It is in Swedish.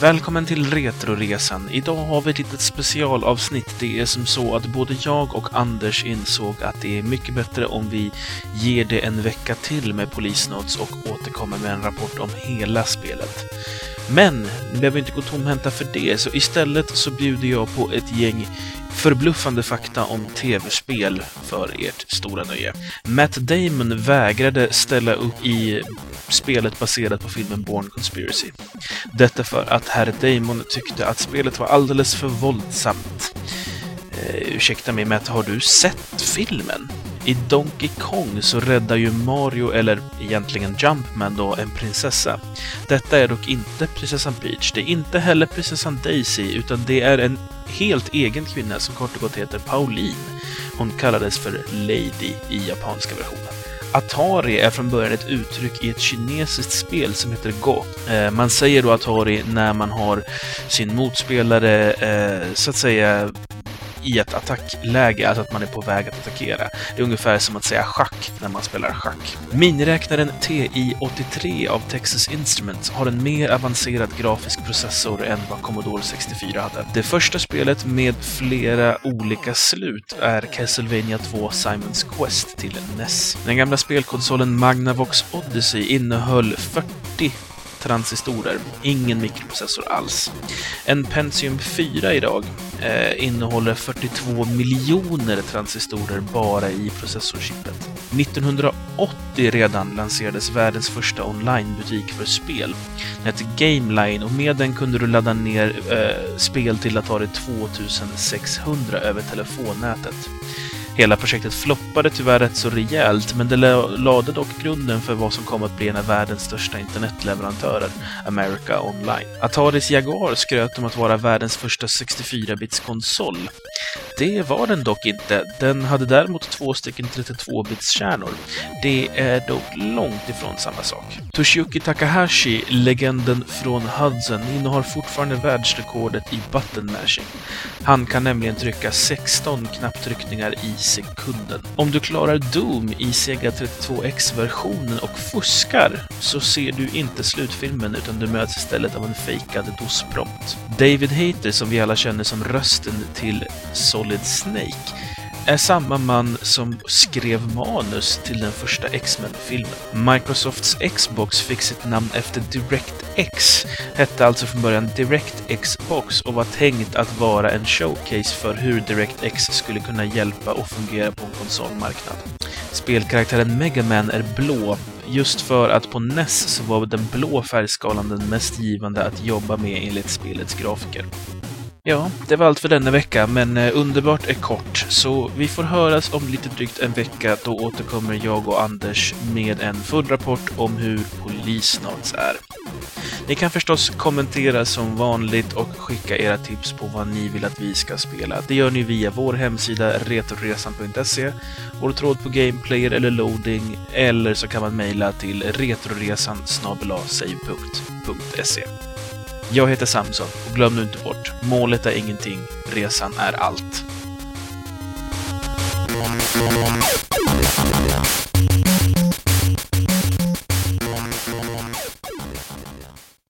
Välkommen till Retroresan. Idag har vi ett litet specialavsnitt. Det är som så att både jag och Anders insåg att det är mycket bättre om vi ger det en vecka till med Polisnotes och återkommer med en rapport om hela spelet. Men ni behöver inte gå tomhänta för det, så istället så bjuder jag på ett gäng förbluffande fakta om tv-spel för ert stora nöje. Matt Damon vägrade ställa upp i spelet baserat på filmen Born Conspiracy. Detta för att herr Damon tyckte att spelet var alldeles för våldsamt. Eh, ursäkta mig, Matt, har du sett filmen? I Donkey Kong så räddar ju Mario, eller egentligen Jumpman då, en prinsessa. Detta är dock inte prinsessan Peach, det är inte heller prinsessan Daisy, utan det är en helt egen kvinna som kort och gott heter Pauline. Hon kallades för Lady i japanska versionen. Atari är från början ett uttryck i ett kinesiskt spel som heter Go. Eh, man säger då Atari när man har sin motspelare, eh, så att säga, i ett attackläge, alltså att man är på väg att attackera. Det är ungefär som att säga schack när man spelar schack. Miniräknaren TI-83 av Texas Instruments har en mer avancerad grafisk processor än vad Commodore 64 hade. Det första spelet med flera olika slut är Castlevania 2 Simons Quest till NES. Den gamla spelkonsolen Magnavox Odyssey innehöll 40 transistorer, ingen mikroprocessor alls. En Pentium 4 idag eh, innehåller 42 miljoner transistorer bara i processorchippet. 1980 redan lanserades världens första onlinebutik för spel. Den hette GameLine och med den kunde du ladda ner eh, spel till Atari 2600 över telefonnätet. Hela projektet floppade tyvärr rätt så rejält, men det lade dock grunden för vad som kom att bli en av världens största internetleverantörer, America Online. Ataris Jaguar skröt om att vara världens första 64-bits-konsol. Det var den dock inte. Den hade däremot två stycken 32-bits-kärnor. Det är dock långt ifrån samma sak. Toshiyuki Takahashi, legenden från Hudson, innehar fortfarande världsrekordet i button mashing. Han kan nämligen trycka 16 knapptryckningar i sekunden. Om du klarar Doom i Sega 32X-versionen och fuskar så ser du inte slutfilmen utan du möts istället av en fejkad DOS-prompt. David Hayter, som vi alla känner som rösten till Solid Snake, är samma man som skrev manus till den första X-Men-filmen. Microsofts Xbox fick sitt namn efter DirectX, hette alltså från början DirectX Box och var tänkt att vara en showcase för hur DirectX skulle kunna hjälpa och fungera på en konsolmarknad. Spelkaraktären Megaman är blå, just för att på NES så var den blå färgskalan den mest givande att jobba med enligt spelets grafiker. Ja, det var allt för denna vecka, men eh, underbart är kort, så vi får höras om lite drygt en vecka. Då återkommer jag och Anders med en full rapport om hur polisnats är. Ni kan förstås kommentera som vanligt och skicka era tips på vad ni vill att vi ska spela. Det gör ni via vår hemsida retroresan.se, vår tråd på Gameplayer eller Loading, eller så kan man mejla till retroresan save.se. Jag heter Samson och glöm nu inte bort, målet är ingenting, resan är allt.